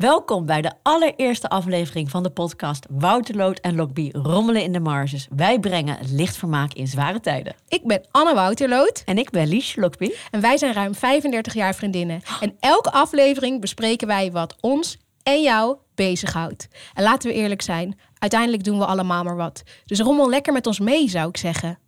Welkom bij de allereerste aflevering van de podcast Wouterloot en Lokbie rommelen in de marges. Wij brengen lichtvermaak in zware tijden. Ik ben Anne Wouterloot. En ik ben Liesje Lokbie. En wij zijn ruim 35 jaar vriendinnen. En elke aflevering bespreken wij wat ons en jou bezighoudt. En laten we eerlijk zijn, uiteindelijk doen we allemaal maar wat. Dus rommel lekker met ons mee, zou ik zeggen.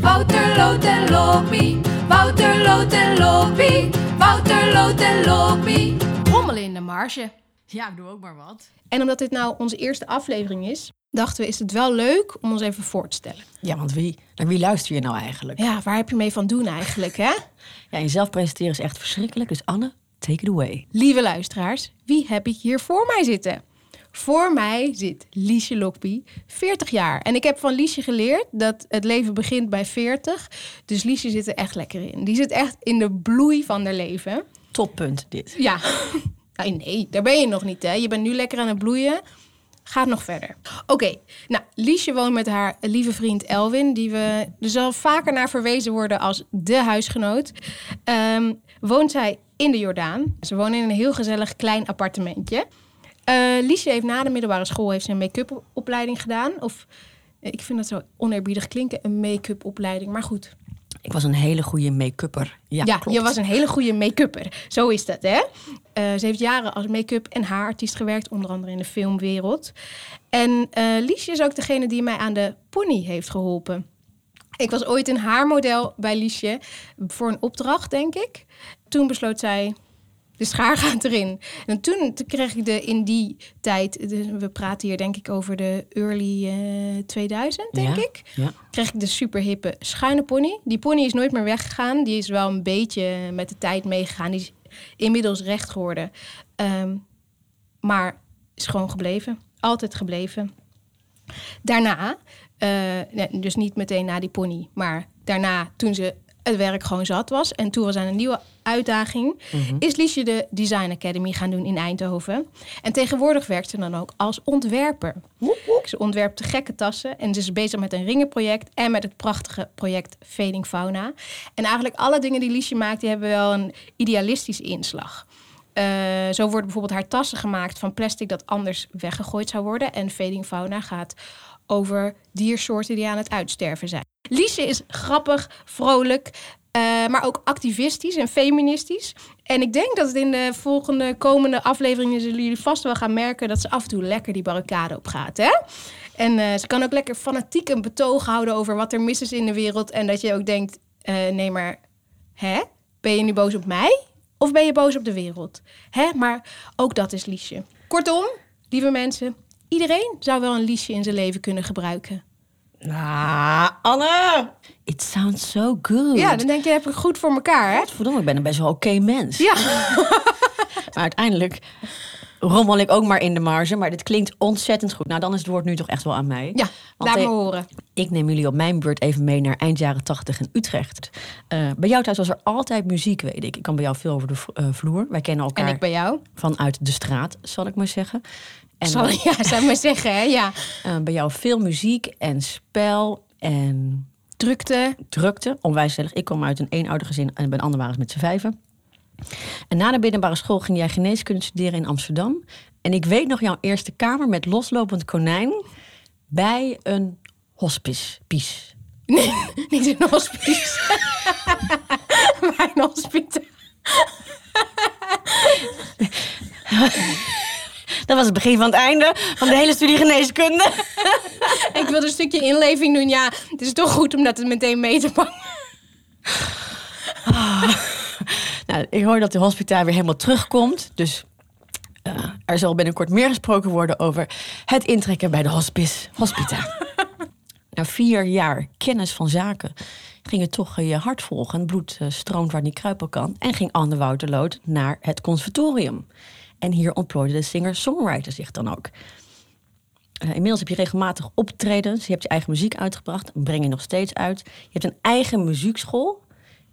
Wouterloot en Lokbie, Wouterloot en Lokbie, Wouterloot en Lokbie. Rommelen in de marge. Ja, doe ook maar wat. En omdat dit nou onze eerste aflevering is, dachten we, is het wel leuk om ons even voor te stellen. Ja, want wie, naar wie luister je nou eigenlijk? Ja, waar heb je mee van doen eigenlijk, hè? Ja, jezelf presenteren is echt verschrikkelijk. Dus Anne, take it away. Lieve luisteraars, wie heb ik hier voor mij zitten? Voor mij zit Liesje Lokbie, 40 jaar. En ik heb van Liesje geleerd dat het leven begint bij 40. Dus Liesje zit er echt lekker in. Die zit echt in de bloei van haar leven. Toppunt dit. Ja, nee, daar ben je nog niet. Hè. Je bent nu lekker aan het bloeien. Gaat nog verder. Oké, nou, Liesje woont met haar lieve vriend Elwin, die we er zal vaker naar verwezen worden als de huisgenoot. Ehm, woont zij in de Jordaan. Ze wonen in een heel gezellig klein appartementje. Eh Liesje heeft na de middelbare school heeft ze een make-up opleiding gedaan. Of ik vind dat zo oneerbiedig klinken, een make-up opleiding. Maar goed, Ik was een hele goede make-upper. Ja, ja, klopt. je was een hele goede make-upper. Zo is dat, hè? Eh, ze heeft jaren als make-up en haarartiest gewerkt, onder andere in de filmwereld. En eh Liesje is ook degene die mij aan de pony heeft geholpen. Ik was ooit een haarmodel bij Liesje voor een opdracht, denk ik. Toen besloot zij, de schaar gaat erin. En toen, toen kreeg ik de in die tijd, de- we praten hier denk ik over de early eh 2000, denk Ja, ik Ja. kreeg ik de superhippe schuine pony. Die pony is nooit meer weggegaan. Die is wel een beetje met de tijd meegegaan. Die is inmiddels recht geworden. Ehm, maar is gewoon gebleven. Altijd gebleven. Daarna, eh, nee, dus niet meteen na die pony, maar daarna toen ze het werk gewoon zat was en toen was aan een nieuwe uitdaging, is Liesje de Design Academy gaan doen in Eindhoven. En tegenwoordig werkt ze dan ook als ontwerper. Ze ontwerpt de gekke tassen en ze is bezig met een ringenproject en met het prachtige project Fading Fauna. En eigenlijk alle dingen die Liesje maakt, die hebben wel een idealistische inslag. Eh, zo worden bijvoorbeeld haar tassen gemaakt van plastic dat anders weggegooid zou worden. En Fading Fauna gaat over diersoorten die aan het uitsterven zijn. Liesje is grappig, vrolijk, eh, maar ook activistisch en feministisch. En ik denk dat het in de volgende komende afleveringen zullen jullie vast wel gaan merken dat ze af en toe lekker die barricade op gaat. Hè? En eh, ze kan ook lekker fanatiek een betoog houden over wat er mis is in de wereld. En dat je ook denkt, eh, nee maar, hè? Ben je nu boos op mij? Of ben je boos op de wereld? Hè? Maar ook dat is Liesje. Kortom, lieve mensen, iedereen zou wel een Liesje in zijn leven kunnen gebruiken. Nou, Anne! It sounds so good. Ja, dan denk je, heb ik goed voor elkaar, hè? Verdomme, ik ben een best wel oké mens. Ja. Maar uiteindelijk rommel ik ook maar in de marge. Maar dit klinkt ontzettend goed. Nou, dan is het woord nu toch echt wel aan mij. Ja, Want, laat me eh, horen. Ik neem jullie op mijn beurt even mee naar eind jaren tachtig in Utrecht. Eh, bij jou thuis was er altijd muziek, weet ik. Ik kan bij jou veel over de eh, vloer. Wij kennen elkaar En ik bij jou. vanuit de straat, zal ik maar zeggen. En Zal, ja, zou ik maar zeggen, hè? Ja. bij jou veel muziek en spel en Drukte. drukte. Onwijs Ik kom uit een eenoudergezin en bij de ander waren ze met z'n vijven. En na de middelbare school ging jij geneeskunde studeren in Amsterdam. En ik weet nog jouw eerste kamer met loslopend konijn bij een hospice. Pies. Nee, niet een hospice. maar een hospitaal. Dat was het begin van het einde van de hele studie geneeskunde. Ik wilde een stukje inleving doen. Ja, het is toch goed om dat meteen mee te pakken. Nou, ik hoor dat de hospitaal weer helemaal terugkomt. Dus eh, er zal binnenkort meer gesproken worden over het intrekken bij de hospice. Hospita. Na vier jaar kennis van zaken ging je toch je hart volgen. Het bloed eh, stroomt waar het niet kruipen kan. En ging Anne Wouterloot naar het conservatorium. En hier ontplooide de singer-songwriter zich dan ook. Eh, inmiddels heb je regelmatig optredens. Je hebt je eigen muziek uitgebracht. en Breng je nog steeds uit. Je hebt een eigen muziekschool.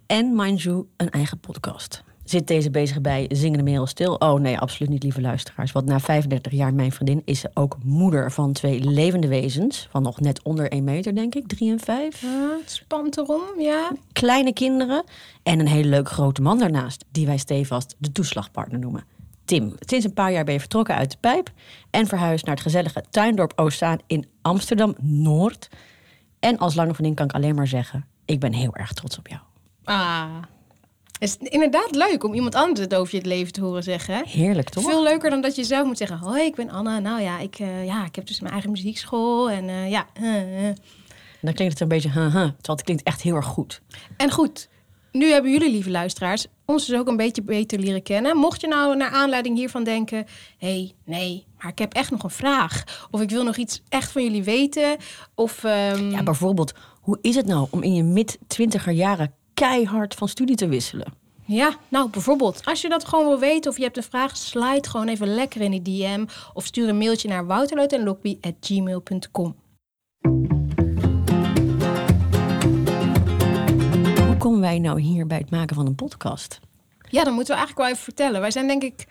En, mind you, een eigen podcast. Zit deze bezig bij Zingende Merel Stil? Oh nee, absoluut niet, lieve luisteraars. Want na 35 jaar mijn vriendin is ze ook moeder van twee levende wezens. Van nog net onder 1 meter, denk ik. 3 en 5. Ja, het spant erom, ja. Kleine kinderen. En een hele leuke grote man daarnaast. Die wij stevast de toeslagpartner noemen. Tim. Sinds een paar jaar ben je vertrokken uit de pijp en verhuisd naar het gezellige Tuindorp Oostzaan in Amsterdam-Noord. En als lange vriendin kan ik alleen maar zeggen, ik ben heel erg trots op jou. Ah. Het is inderdaad leuk om iemand anders het over je leven te horen zeggen. Hè? Heerlijk, toch? Veel leuker dan dat je zelf moet zeggen: Hoi, ik ben Anna. Nou ja, ik, eh, ja, ik heb dus mijn eigen muziekschool. En eh, ja. eh. Dan klinkt het een beetje, huh, huh, terwijl het klinkt echt heel erg goed. En goed, nu hebben jullie, lieve luisteraars, ons dus ook een beetje beter leren kennen. Mocht je nou naar aanleiding hiervan denken: hé, hey, nee, maar ik heb echt nog een vraag. Of ik wil nog iets echt van jullie weten. Of. ehm, Ja, bijvoorbeeld, hoe is het nou om in je mid-twintiger jaren keihard van studie te wisselen? Ja, nou bijvoorbeeld, als je dat gewoon wil weten of je hebt een vraag, slide gewoon even lekker in die DM of stuur een mailtje naar wouterlootenlokby.gmail.com. komen wij nou hier bij het maken van een podcast? Ja, dan moeten we eigenlijk wel even vertellen. Wij zijn denk ik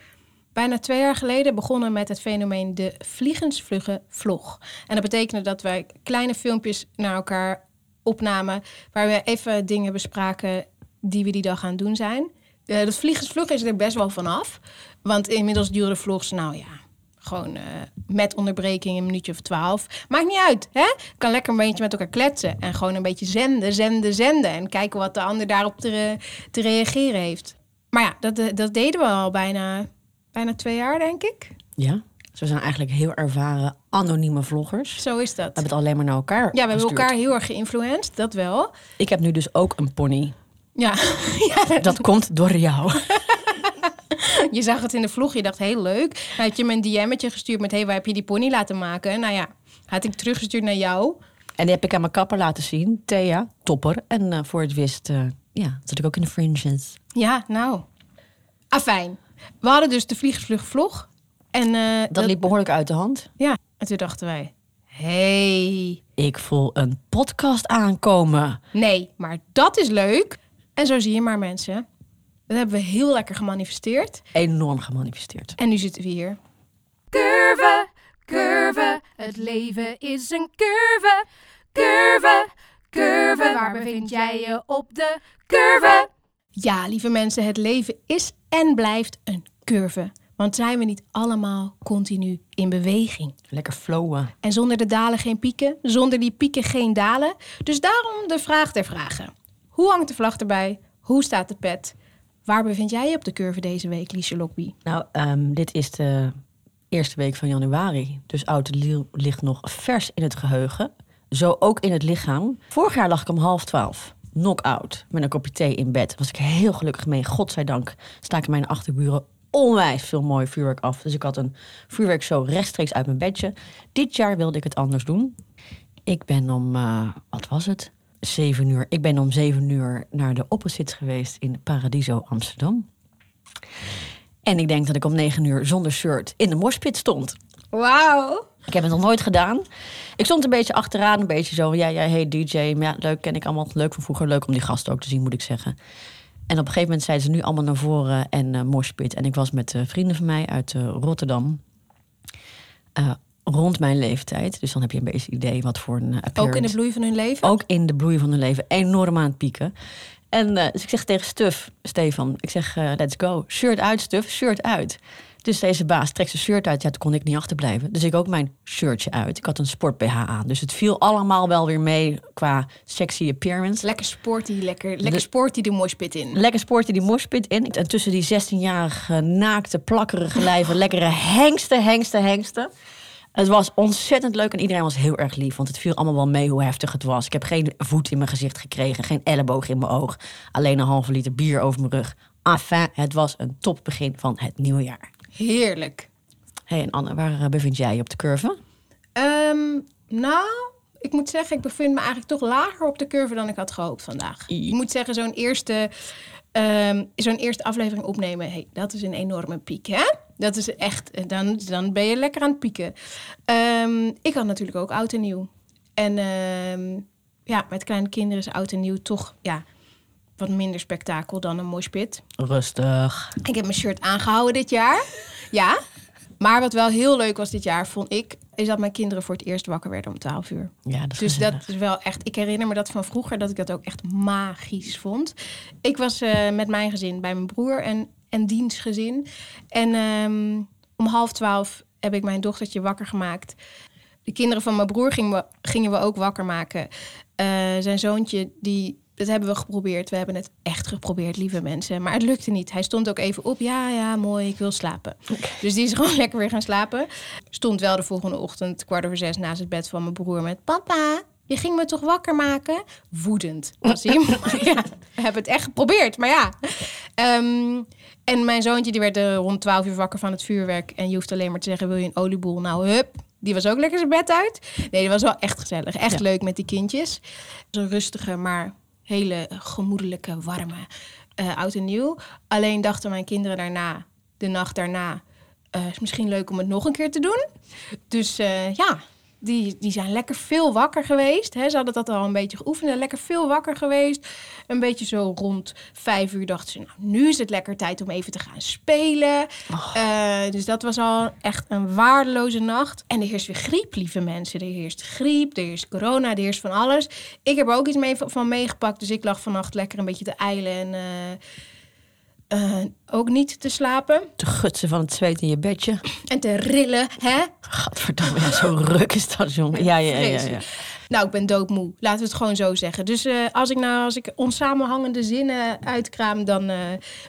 bijna twee jaar geleden begonnen met het fenomeen de vliegensvlugge vlog. En dat betekende dat wij kleine filmpjes naar elkaar opnamen waar we even dingen bespraken die we die dag aan het doen zijn. Eh dat vliegensvlug is er best wel vanaf. Want inmiddels duren de vlogs, nou ja, gewoon eh, met onderbreking een minuutje of twaalf. Maakt niet uit, hè? Kan lekker een beetje met elkaar kletsen. En gewoon een beetje zenden, zenden, zenden. En kijken wat de ander daarop te, re- te reageren heeft. Maar ja, dat, eh, dat deden we al bijna, bijna twee jaar, denk ik. Ja, dus we zijn eigenlijk heel ervaren anonieme vloggers. Zo is We dat. hebben het alleen maar naar elkaar Ja, we hebben elkaar heel erg geïnfluenced, dat wel. Ik heb nu dus ook een pony. Ja, ja Dat komt door jou. je zag het in de vlog, je dacht heel leuk. Dan had je me een DM'tje gestuurd met... hé, hey, waar heb je die pony laten maken? Nou ja, had ik teruggestuurd naar jou. En die heb ik aan mijn kapper laten zien. Thea, topper. En eh, voor het wist, eh, ja, zat ik ook in de fringes. Ja, nou. Afijn. We hadden dus de vliegensvlug vlog. En, eh, Dat liep behoorlijk uit de hand. Ja, en toen dachten wij... hey, Ik voel een podcast aankomen. nee, maar dat is leuk. En zo zie je maar mensen. Dat hebben we heel lekker gemanifesteerd. Enorm gemanifesteerd. En nu zitten we hier. Curve, curve, het leven is een curve. Curve, curve, waar bevind jij je op de curve? Ja, lieve mensen, het leven is en blijft een curve. Want zijn we niet allemaal continu in beweging? Lekker flowen. En zonder de dalen geen pieken, zonder die pieken geen dalen. Dus daarom de vraag der vragen. Hoe hangt de vlag erbij? Hoe staat de pet? Waar bevind jij je op de curve deze week, Liesje Lokby? Nou, ehm, dit is de eerste week van januari. Dus oud nieuw ligt nog vers in het geheugen. Zo ook in het lichaam. Vorig jaar lag ik om half twaalf. Knock-out. Met een kopje thee in bed. Was ik heel gelukkig mee. Godzijdank staken mijn achterburen onwijs veel mooi vuurwerk af. Dus ik had een vuurwerkshow rechtstreeks uit mijn bedje. Dit jaar wilde ik het anders doen. Ik ben om, eh, wat was het? Zeven uur. Ik ben om zeven uur naar de opposites geweest in Paradiso Amsterdam. En ik denk dat ik om negen uur zonder shirt in de morspit stond. Wauw. Ik heb het nog nooit gedaan. Ik stond een beetje achteraan, een beetje zo. Ja, ja, hey DJ. Maar ja, leuk ken ik allemaal. Leuk van vroeger. Leuk om die gasten ook te zien, moet ik zeggen. En op een gegeven moment zeiden ze nu allemaal naar voren en eh morspit. En ik was met eh, vrienden van mij uit eh, Rotterdam. Eh, rond mijn leeftijd. Dus dan heb je een beetje idee wat voor een uh, Ook in de bloei van hun leven? ook in de bloei van hun leven enorm aan het pieken. En eh, dus ik zeg tegen Stuf, Stefan, ik zeg, eh, let's go. Shirt uit, Stuf, shirt uit. Dus deze baas trekt zijn shirt uit. Ja, toen kon ik niet achterblijven. Dus ik ook mijn shirtje uit. Ik had een sport BH aan. Dus het viel allemaal wel weer mee qua sexy appearance. Lekker sporty, lekker, lekker De- sporty de moshpit in. Lekker sporten die morspit in. En tussen die 16-jarige naakte, plakkerige lijven... lekkere hengsten, hengsten, hengsten. Het was ontzettend leuk en iedereen was heel erg lief. Want het viel allemaal wel mee hoe heftig het was. Ik heb geen voet in mijn gezicht gekregen. Geen elleboog in mijn oog. Alleen een halve liter bier over mijn rug. Enfin, het was een topbegin van het nieuwe jaar. Heerlijk. hey, en Anne, waar eh, bevind jij je op de curve? Ehm, nou, ik moet zeggen, ik bevind me eigenlijk toch lager op de curve dan ik had gehoopt vandaag. Ik moet zeggen, zo'n eerste, ehm, zo'n eerste aflevering opnemen, hey, dat is een enorme piek, hè? Dat is echt, dan, dan ben je lekker aan het pieken. Ehm, ik had natuurlijk ook oud en nieuw. En ehm, ja, met kleine kinderen is oud en nieuw toch ja, wat minder spektakel dan een moshpit. Rustig. Ik heb mijn shirt aangehouden dit jaar. Ja. Maar wat wel heel leuk was dit jaar, vond ik, is dat mijn kinderen voor het eerst wakker werden om 12 uur. Ja, dat is Dus gezellig. dat is wel echt. Ik herinner me dat van vroeger dat ik dat ook echt magisch vond. Ik was eh, met mijn gezin bij mijn broer en, en diens gezin. En ehm, om half twaalf heb ik mijn dochtertje wakker gemaakt. De kinderen van mijn broer gingen we, gingen we ook wakker maken. Eh, zijn zoontje, die, dat hebben we geprobeerd. We hebben het echt geprobeerd, lieve mensen. Maar het lukte niet. Hij stond ook even op. Ja, ja, mooi, ik wil slapen. Dus die is gewoon lekker weer gaan slapen. Stond wel de volgende ochtend, kwart over zes, naast het bed van mijn broer met... Papa, je ging me toch wakker maken? Woedend was hij. ja, we hebben het echt geprobeerd, maar ja. Ehm, en mijn zoontje die werd eh, rond 12 uur wakker van het vuurwerk. En je hoeft alleen maar te zeggen, wil je een olieboel? Nou, hup. Die was ook lekker zijn bed uit. Nee, die was wel echt gezellig. Echt Ja. leuk met die kindjes. Zo'n rustige, maar hele gemoedelijke, warme eh, oud en nieuw. Alleen dachten mijn kinderen daarna, de nacht daarna... eh, is misschien leuk om het nog een keer te doen. Dus ja, die, die zijn lekker veel wakker geweest. Hè. Ze hadden dat al een beetje geoefend. Lekker veel wakker geweest. Een beetje zo rond vijf uur dachten ze... nou, nu is het lekker tijd om even te gaan spelen. Eh, dus dat was al echt een waardeloze nacht. En er heerst weer griep, lieve mensen. Er heerst griep, er heerst corona, er heerst van alles. Ik heb er ook iets mee, van meegepakt. Dus ik lag vannacht lekker een beetje te eilen en... eh, eh, ook niet te slapen Te gutsen van het zweet in je bedje. en te rillen, hè? Gadverdamme, ja, zo ruk is dat, jongen. Ja, ja, ja. Nou, ik ben doodmoe. Laten we het gewoon zo zeggen. Dus eh, als ik nou als ik onsamenhangende zinnen uitkraam, dan eh,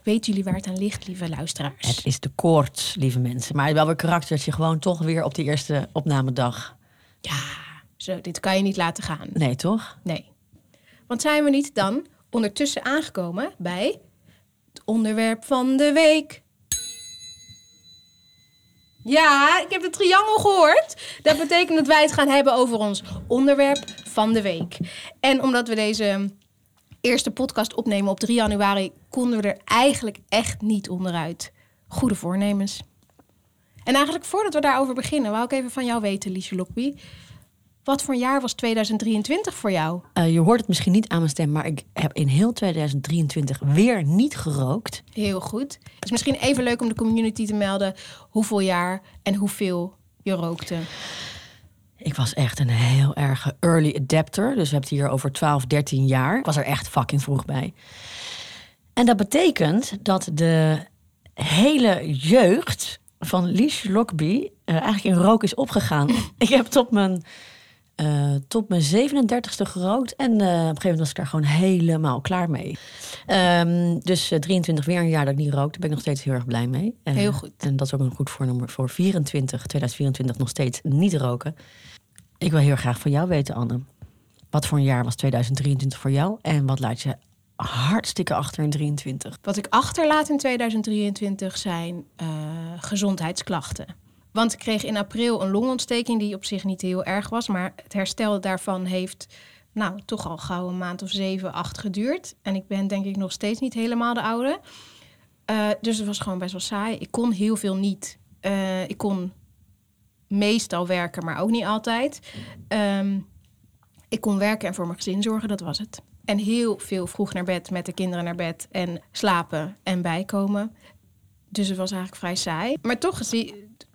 weten jullie waar het aan ligt, lieve luisteraars. Het is de koorts, lieve mensen. Maar wel weer karaktertje gewoon toch weer op de eerste opnamedag. Ja, zo, dit kan je niet laten gaan. Nee, toch? Nee. Want zijn we niet dan ondertussen aangekomen bij onderwerp van de week? Ja, ik heb de triangel gehoord. Dat betekent dat wij het gaan hebben over ons onderwerp van de week. En omdat we deze eerste podcast opnemen op 3 januari, konden we er eigenlijk echt niet onderuit. Goede voornemens. En eigenlijk voordat we daarover beginnen, wou ik even van jou weten, Liesje Lokby. Wat voor jaar was 2023 voor jou? Eh, je hoort het misschien niet aan mijn stem, maar ik heb in heel 2023 weer niet gerookt. Heel goed. Het is misschien even leuk om de community te melden hoeveel jaar en hoeveel je rookte. Ik was echt een heel erg early adapter. Dus we hebben het hier over 12, 13 jaar. Ik was er echt fucking vroeg bij. En dat betekent dat de hele jeugd van Liesje Lockby eh, eigenlijk in rook is opgegaan. ik heb tot mijn, eh, tot mijn 37ste gerookt. En eh, op een gegeven moment was ik daar gewoon helemaal klaar mee. Ehm, dus eh, 23 weer een jaar dat ik niet rook. Daar ben ik nog steeds heel erg blij mee. Eh, Heel goed. En dat is ook een goed voornummer voor 24, 2024 nog steeds niet roken. Ik wil heel graag van jou weten, Anne. Wat voor een jaar was 2023 voor jou? En wat laat je hartstikke achter in 23? Wat ik achterlaat in 2023 zijn eh, gezondheidsklachten. Want ik kreeg in april een longontsteking die op zich niet heel erg was. Maar het herstel daarvan heeft nou, toch al gauw een maand of zeven, acht geduurd. En ik ben denk ik nog steeds niet helemaal de oude. Eh, dus het was gewoon best wel saai. Ik kon heel veel niet. Eh, ik kon meestal werken, maar ook niet altijd. Ehm, ik kon werken en voor mijn gezin zorgen, dat was het. En heel veel vroeg naar bed, met de kinderen naar bed en slapen en bijkomen. Dus het was eigenlijk vrij saai. Maar toch,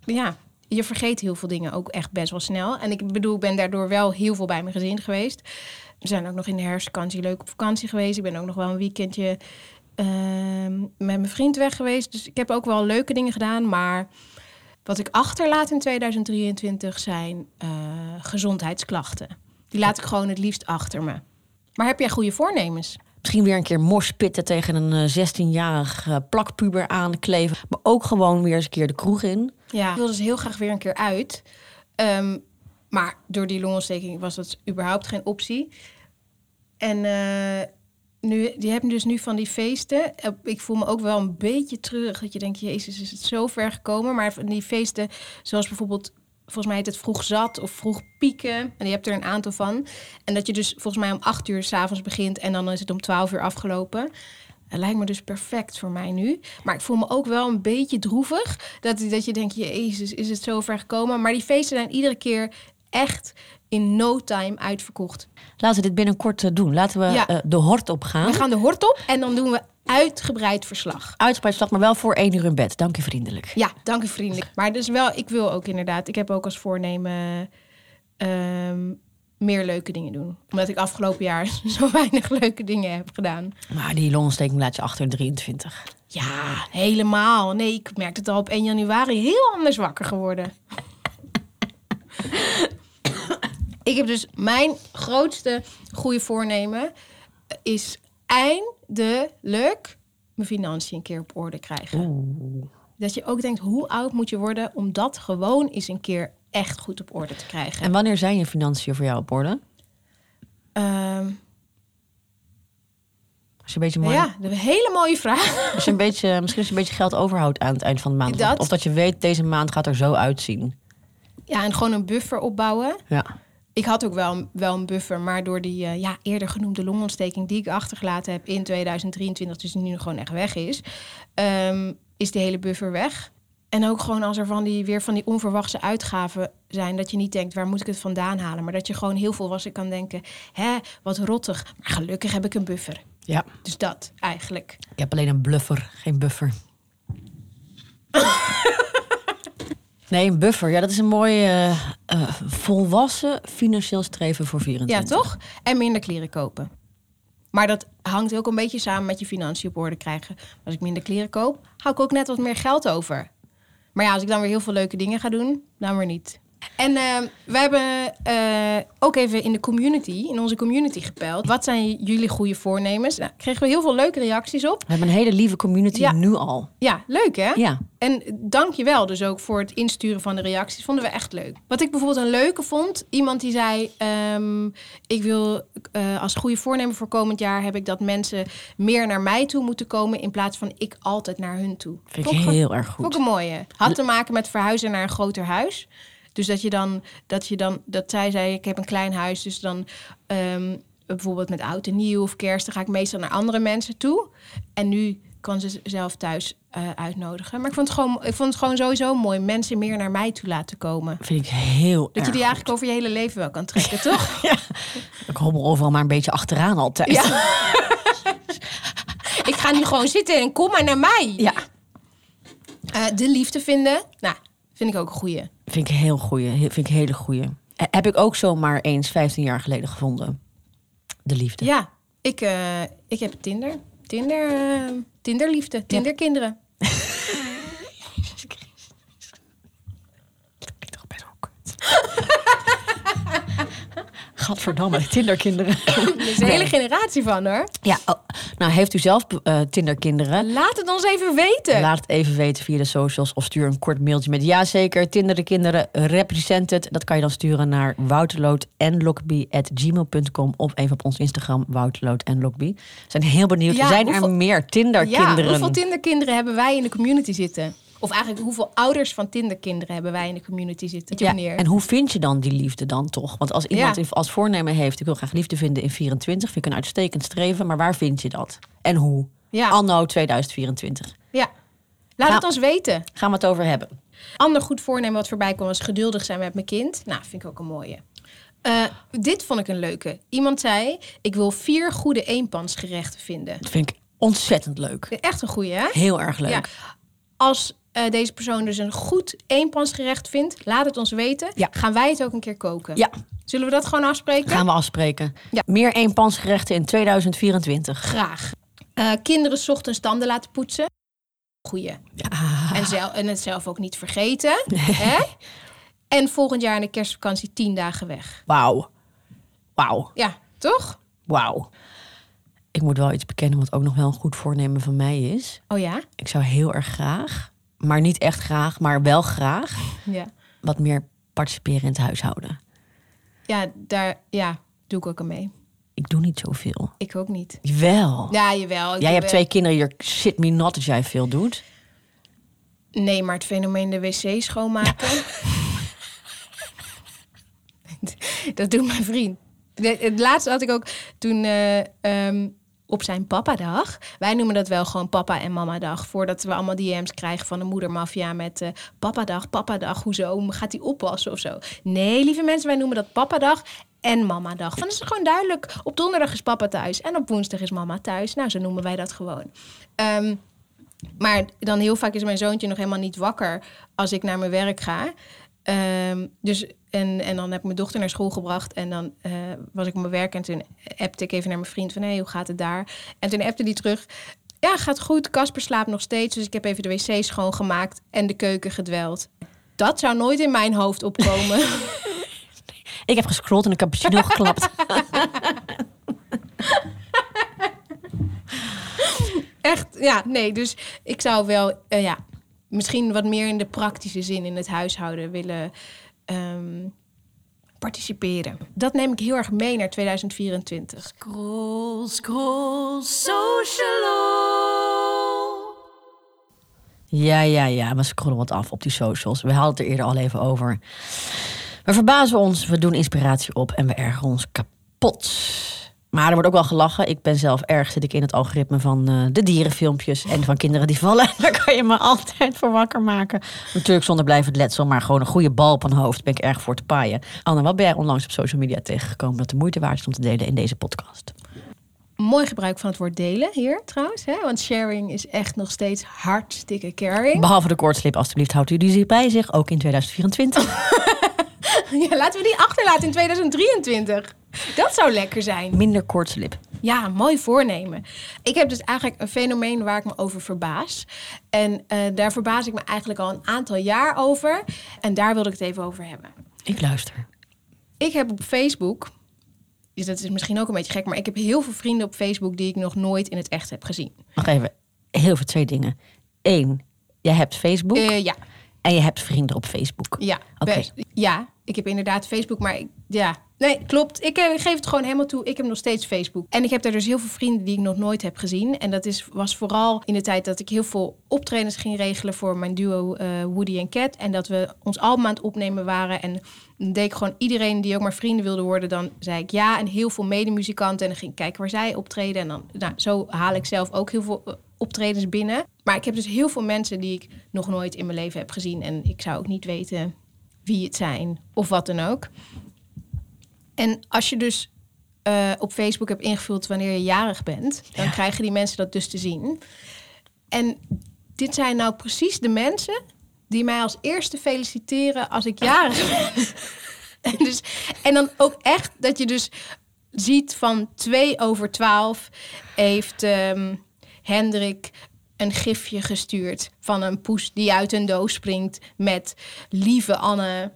ja, je vergeet heel veel dingen ook echt best wel snel. En ik bedoel, ik ben daardoor wel heel veel bij mijn gezin geweest. We zijn ook nog in de herfstvakantie leuk op vakantie geweest. Ik ben ook nog wel een weekendje ehm, met mijn vriend weg geweest. Dus ik heb ook wel leuke dingen gedaan. Maar wat ik achterlaat in 2023 zijn eh, gezondheidsklachten. Die laat ik gewoon het liefst achter me. Maar heb jij goede voornemens? Misschien weer een keer morspitten tegen een eh, 16-jarig eh, plakpuber aankleven. Maar ook gewoon weer eens een keer de kroeg in. Ja. Ik wilde dus heel graag weer een keer uit. Ehm, maar door die longontsteking was dat überhaupt geen optie. En eh, nu, die hebben dus nu van die feesten. Ik voel me ook wel een beetje terug. Dat je denkt, jezus, is het zo ver gekomen. Maar van die feesten, zoals bijvoorbeeld... Volgens mij heet het vroeg zat of vroeg pieken. En je hebt er een aantal van. En dat je dus volgens mij om acht uur s'avonds begint... en dan is het om twaalf uur afgelopen. Dat lijkt me dus perfect voor mij nu. Maar ik voel me ook wel een beetje droevig. Dat, dat je denkt, jezus, is het zo ver gekomen? Maar die feesten zijn iedere keer echt in no time uitverkocht. Laten we dit binnenkort eh, doen. Laten we Ja. eh, de hort opgaan. We gaan de hort op en dan doen we uitgebreid verslag. Uitgebreid slag, maar wel voor één uur in bed. Dank je vriendelijk. Ja, dank u vriendelijk. Maar dus wel, ik wil ook inderdaad, ik heb ook als voornemen... ehm, meer leuke dingen doen. Omdat ik afgelopen jaar zo weinig leuke dingen heb gedaan. Maar die longontsteking laat je achter 23. Ja, helemaal. Nee, ik merkte het al op 1 januari heel anders wakker geworden. ik heb dus mijn grootste goede voornemen is eindelijk mijn financiën een keer op orde krijgen. Dat je ook denkt, hoe oud moet je worden om dat gewoon eens een keer echt goed op orde te krijgen. En wanneer zijn je financiën voor jou op orde? Ehm, Als je een beetje, mooi, ja, dat is een hele mooie vraag. als je een beetje, misschien als je een beetje geld overhoudt aan het eind van de maand. Dat- Of dat je weet, deze maand gaat er zo uitzien. Ja, en gewoon een buffer opbouwen. Ja. Ik had ook wel, wel een buffer, maar door die eh, ja, eerder genoemde longontsteking die ik achtergelaten heb in 2023, dus die nu gewoon echt weg is, ehm, is die hele buffer weg. En ook gewoon als er van die, weer van die onverwachte uitgaven zijn, dat je niet denkt, waar moet ik het vandaan halen? Maar dat je gewoon heel volwassen kan denken, hè, wat rottig. Maar gelukkig heb ik een buffer. ja. Dus dat eigenlijk. Ik heb alleen een bluffer, geen buffer. nee, een buffer. Ja, dat is een mooi eh, eh, volwassen financieel streven voor 24. Ja, toch? En minder kleren kopen. Maar dat hangt ook een beetje samen met je financiën op orde krijgen. Als ik minder kleren koop, hou ik ook net wat meer geld over. Maar ja, als ik dan weer heel veel leuke dingen ga doen, dan weer niet. En eh, we hebben eh, ook even in de community, in onze community gepeld. Wat zijn jullie goede voornemens? Nou, kregen we heel veel leuke reacties op. We hebben een hele lieve community Ja. nu al. Ja, leuk hè? Ja. En dank je wel dus ook voor het insturen van de reacties. Vonden we echt leuk. Wat ik bijvoorbeeld een leuke vond. Iemand die zei... ehm, ik wil eh, als goede voornemen voor komend jaar... heb ik dat mensen meer naar mij toe moeten komen... in plaats van ik altijd naar hun toe. Vind ik heel erg Ook goed. een mooie. Had te maken met verhuizen naar een groter huis. Dus dat je dan, dat je dan, dat zij zei, ik heb een klein huis, dus dan ehm, bijvoorbeeld met oud en nieuw of kerst, dan ga ik meestal naar andere mensen toe. En nu kan ze zelf thuis eh, uitnodigen. Maar ik vond, het gewoon, ik vond het gewoon sowieso mooi, mensen meer naar mij toe laten komen. Vind ik heel Dat je die eigenlijk over je hele leven wel kan trekken, toch? goed. Ik hobbel overal maar een beetje achteraan altijd. Ja. ik ga nu gewoon zitten en kom maar naar mij. Ja. Eh, de liefde vinden, nou, vind ik ook een goeie. Vind ik heel goeie. Vind ik hele goeie. Heb ik ook zomaar eens 15 jaar geleden gevonden. De liefde. Ja, ik, eh, ik heb Tinder. Tinder, eh, Tinderliefde, Tinderkinderen. Klinkt toch best wel kut. Gadverdamme, Tinderkinderen. Er is een hele generatie van hoor. Ja, oh, nou heeft u zelf eh, Tinderkinderen? Laat het ons even weten. Laat het even weten via de socials of stuur een kort mailtje met ja zeker, Tinder de kinderen, represented. Dat kan je dan sturen naar wouterloot.lokby.gmail.com of even op ons Instagram, Wouterloot en Lokby. Zijn heel benieuwd. Ja, zijn hoeveel- er meer ja, Tinderkinderen? hoeveel Tinderkinderen hebben wij in de community zitten? Of eigenlijk hoeveel ouders van Tinderkinderen hebben wij in de community zitten? ja, en hoe vind je dan die liefde dan toch? Want als iemand Ja. als voornemen heeft, ik wil graag liefde vinden in 24, vind ik een uitstekend streven, maar waar vind je dat? En hoe? Ja. Anno 2024. ja. Laat Nou- het ons weten. Gaan we het over hebben? Ander goed voornemen wat voorbij kwam was geduldig zijn met mijn kind. Nou, vind ik ook een mooie. Eh, dit vond ik een leuke. Iemand zei, ik wil vier goede eenpansgerechten vinden. Dat vind ik ontzettend leuk. Echt een goeie, hè? Heel erg leuk. Ja. Als eh, deze persoon dus een goed eenpansgerecht vindt, laat het ons weten. Ja. Gaan wij het ook een keer koken? Ja. Zullen we dat gewoon afspreken? Gaan we afspreken. Ja. Meer eenpansgerechten in 2024. Graag. Eh, kinderen 's ochtends tanden laten poetsen. Goeie. En, zelf, en het zelf ook niet vergeten. Hè? En volgend jaar in de kerstvakantie tien dagen weg. Wauw. Wauw. Ja, toch? Wauw. Ik moet wel iets bekennen wat ook nog wel een goed voornemen van mij is. Oh ja? Ik zou heel erg graag, maar niet echt graag, maar wel graag... Ja. wat meer participeren in het huishouden. Ja, daar ja, doe ik ook aan mee. Ik doe niet zoveel. Ik ook niet. Wel. Ja, jawel. Jij hebt wel- twee kinderen, je shit me not dat jij veel doet. Nee, maar het fenomeen de wc schoonmaken. dat doet mijn vriend. Het laatste had ik ook toen eh, ehm, op zijn papadag. Wij noemen dat wel gewoon papa en mama dag. Voordat we allemaal DM's krijgen van de moedermafia met eh papadag, papadag. Hoezo? Gaat hij oppassen of zo? Nee, lieve mensen, wij noemen dat papadag en mamadag. Dan is het gewoon duidelijk. Op donderdag is papa thuis en op woensdag is mama thuis. Nou, zo noemen wij dat gewoon. Ehm, maar dan heel vaak is mijn zoontje nog helemaal niet wakker als ik naar mijn werk ga. Ehm, dus, en, en dan heb ik mijn dochter naar school gebracht. En dan eh, was ik op mijn werk. En toen appte ik even naar mijn vriend van... hé, hey, hoe gaat het daar? En toen appte die terug... Ja, gaat goed. Casper slaapt nog steeds. Dus ik heb even de wc schoongemaakt en de keuken gedweld. Dat zou nooit in mijn hoofd opkomen. Ik heb gescrolld en een cappuccino geklapt. Echt, ja, nee. Dus ik zou wel, eh, ja, misschien wat meer in de praktische zin in het huishouden willen ehm, participeren. Dat neem ik heel erg mee naar 2024. Scroll, scroll, socialo. Ja, ja, ja. We scrollen wat af op die socials. We hadden het er eerder al even over. We verbazen ons, we doen inspiratie op en we ergeren ons kapot. Maar er wordt ook wel gelachen. Ik ben zelf erg, zit ik in het algoritme van eh, de dierenfilmpjes en van kinderen die vallen. Daar kan je me altijd voor wakker maken. Natuurlijk zonder blijvend letsel, maar gewoon een goede bal op een hoofd ben ik erg voor te paaien. Anne, wat ben jij onlangs op social media tegengekomen dat de moeite waard is om te delen in deze podcast? Mooi gebruik van het woord delen hier trouwens. Hè? Want sharing is echt nog steeds hartstikke caring. Behalve de koortslip, alstublieft, houdt u die zich bij zich, ook in 2024. Ja, laten we die achterlaten in 2023. Dat zou lekker zijn. Minder koortslip. Ja, mooi voornemen. Ik heb dus eigenlijk een fenomeen waar ik me over verbaas. En eh, daar verbaas ik me eigenlijk al een aantal jaar over. En daar wilde ik het even over hebben. Ik luister. Ik heb op Facebook, dus dat is misschien ook een beetje gek, maar ik heb heel veel vrienden op Facebook die ik nog nooit in het echt heb gezien. Nog even, heel veel twee dingen. Eén, jij hebt Facebook Eh, ja, en je hebt vrienden op Facebook. ja, Oké. best- ja, ik heb inderdaad Facebook, maar ik, ja, nee, klopt. Ik, eh, geef het gewoon helemaal toe. Ik heb nog steeds Facebook. En ik heb daar dus heel veel vrienden die ik nog nooit heb gezien. En dat is, was vooral in de tijd dat ik heel veel optredens ging regelen voor mijn duo eh, Woody en Cat. En dat we ons album aan het opnemen waren. En dan deed ik gewoon iedereen die ook maar vrienden wilde worden, dan zei ik ja. En heel veel medemuzikanten. En dan ging ik kijken waar zij optreden. En dan, nou, zo haal ik zelf ook heel veel eh, optredens binnen. Maar ik heb dus heel veel mensen die ik nog nooit in mijn leven heb gezien. En ik zou ook niet weten wie het zijn of wat dan ook. En als je dus eh, op Facebook hebt ingevuld wanneer je jarig bent, dan Ja. krijgen die mensen dat dus te zien. En dit zijn nou precies de mensen die mij als eerste feliciteren als ik jarig ben. en, dus, en dan ook echt dat je dus ziet van 2 over 12 heeft ehm, Hendrik een gifje gestuurd van een poes die uit een doos springt met lieve Anne.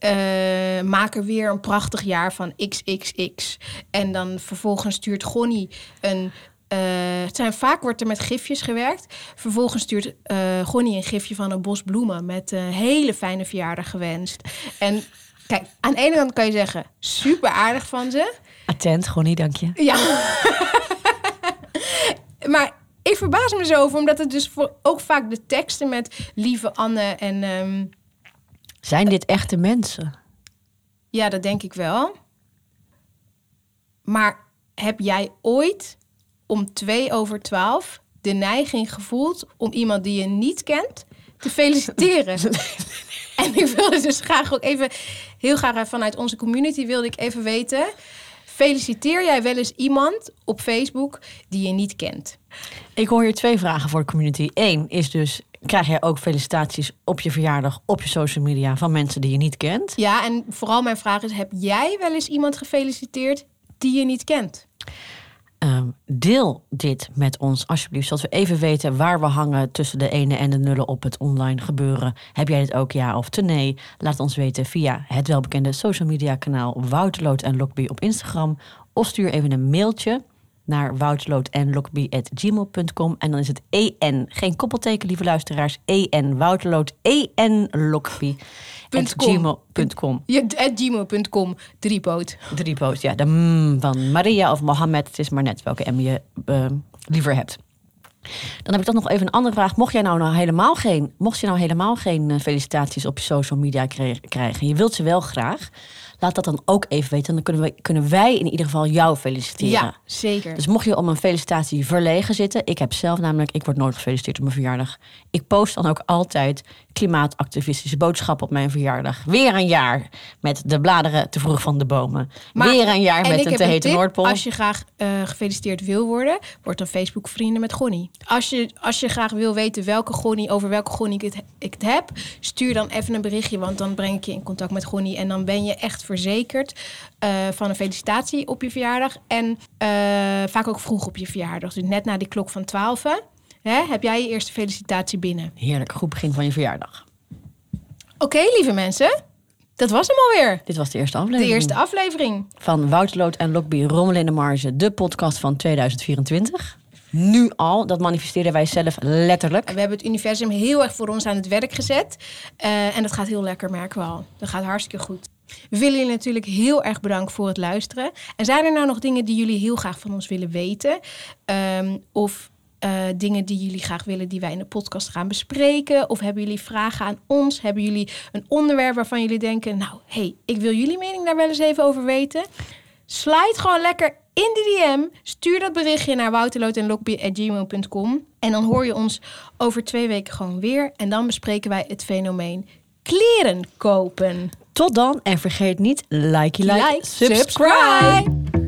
Eh, maak er weer een prachtig jaar van XXX. En dan vervolgens stuurt Gonnie een. eh, het zijn, vaak wordt er met gifjes gewerkt. Vervolgens stuurt Gonnie een gifje van een bos bloemen met een hele fijne verjaardag gewenst. En kijk, aan de ene kant kan je zeggen, super aardig van ze. Attent, gewoon niet, dank je. Ja. maar ik verbaas me zo over, omdat het dus voor, ook vaak de teksten met lieve Anne en ehm, Zijn dit echte mensen? ja, dat denk ik wel. Maar heb jij ooit om twee over twaalf de neiging gevoeld om iemand die je niet kent te feliciteren? En ik wilde dus graag ook even, heel graag vanuit onze community wilde ik even weten. Feliciteer jij wel eens iemand op Facebook die je niet kent? Ik hoor hier twee vragen voor de community. Eén is dus, krijg jij ook felicitaties op je verjaardag, op je social media van mensen die je niet kent? Ja, en vooral mijn vraag is: heb jij wel eens iemand gefeliciteerd die je niet kent? Ehm, deel dit met ons alsjeblieft, zodat we even weten waar we hangen tussen de ene en de nullen op het online gebeuren. Heb jij dit ook ja of te nee? Laat ons weten via het welbekende social media kanaal Wouterloot en Lokby op Instagram. Of stuur even een mailtje naar wouterloot.en.lokby.gmail.com en dan is het en, geen koppelteken lieve luisteraars, en Wouterloot, en com. gmail.com. Je, at gmail.com, driepoot. Drie post, ja. De mm van Maria of Mohammed. Het is maar net welke M je eh, liever hebt. Dan heb ik toch nog even een andere vraag. Mocht jij nou, nou helemaal geen, mocht je nou helemaal geen eh, felicitaties op je social media krijgen, je wilt ze wel graag, laat dat dan ook even weten. Dan kunnen, we, kunnen wij in ieder geval jou feliciteren. Ja, zeker. Dus mocht je om een felicitatie verlegen zitten, ik heb zelf namelijk, ik word nooit gefeliciteerd op mijn verjaardag. Ik post dan ook altijd klimaatactivistische boodschap op mijn verjaardag. Weer een jaar met de bladeren te vroeg van de bomen. Maar- Weer een jaar met een te hete tip. Noordpool. Als je graag eh, gefeliciteerd wil worden, word dan Facebook vrienden met Gonnie. Als je, als je graag wil weten welke Gonnie, over welke Gonnie ik het, ik het heb, stuur dan even een berichtje, want dan breng ik je in contact met Gonnie. En dan ben je echt verzekerd eh, van een felicitatie op je verjaardag. En eh, vaak ook vroeg op je verjaardag. Dus net na die klok van 12. Hè, heb jij je eerste felicitatie binnen. Heerlijk, goed begin van je verjaardag. Oké, lieve mensen. Dat was hem alweer. Dit was de eerste De aflevering. eerste aflevering. van Woutlood en Lokby Rommel in de Marge, de podcast van 2024. Nu al, dat manifesteren wij zelf letterlijk. En we hebben het universum heel erg voor ons aan het werk gezet. Eh, en dat gaat heel lekker, merken we al. Dat gaat hartstikke goed. We willen jullie natuurlijk heel erg bedanken voor het luisteren. En zijn er nou nog dingen die jullie heel graag van ons willen weten? Ehm, of eh, dingen die jullie graag willen die wij in de podcast gaan bespreken? Of hebben jullie vragen aan ons? Hebben jullie een onderwerp waarvan jullie denken... nou, hey, ik wil jullie mening daar wel eens even over weten? Slide gewoon lekker in de DM. Stuur dat berichtje naar wouterloot.gmail.com. En dan hoor je ons over twee weken gewoon weer. En dan bespreken wij het fenomeen kleren kopen. Tot dan en vergeet niet like, like, Like, subscribe. subscribe.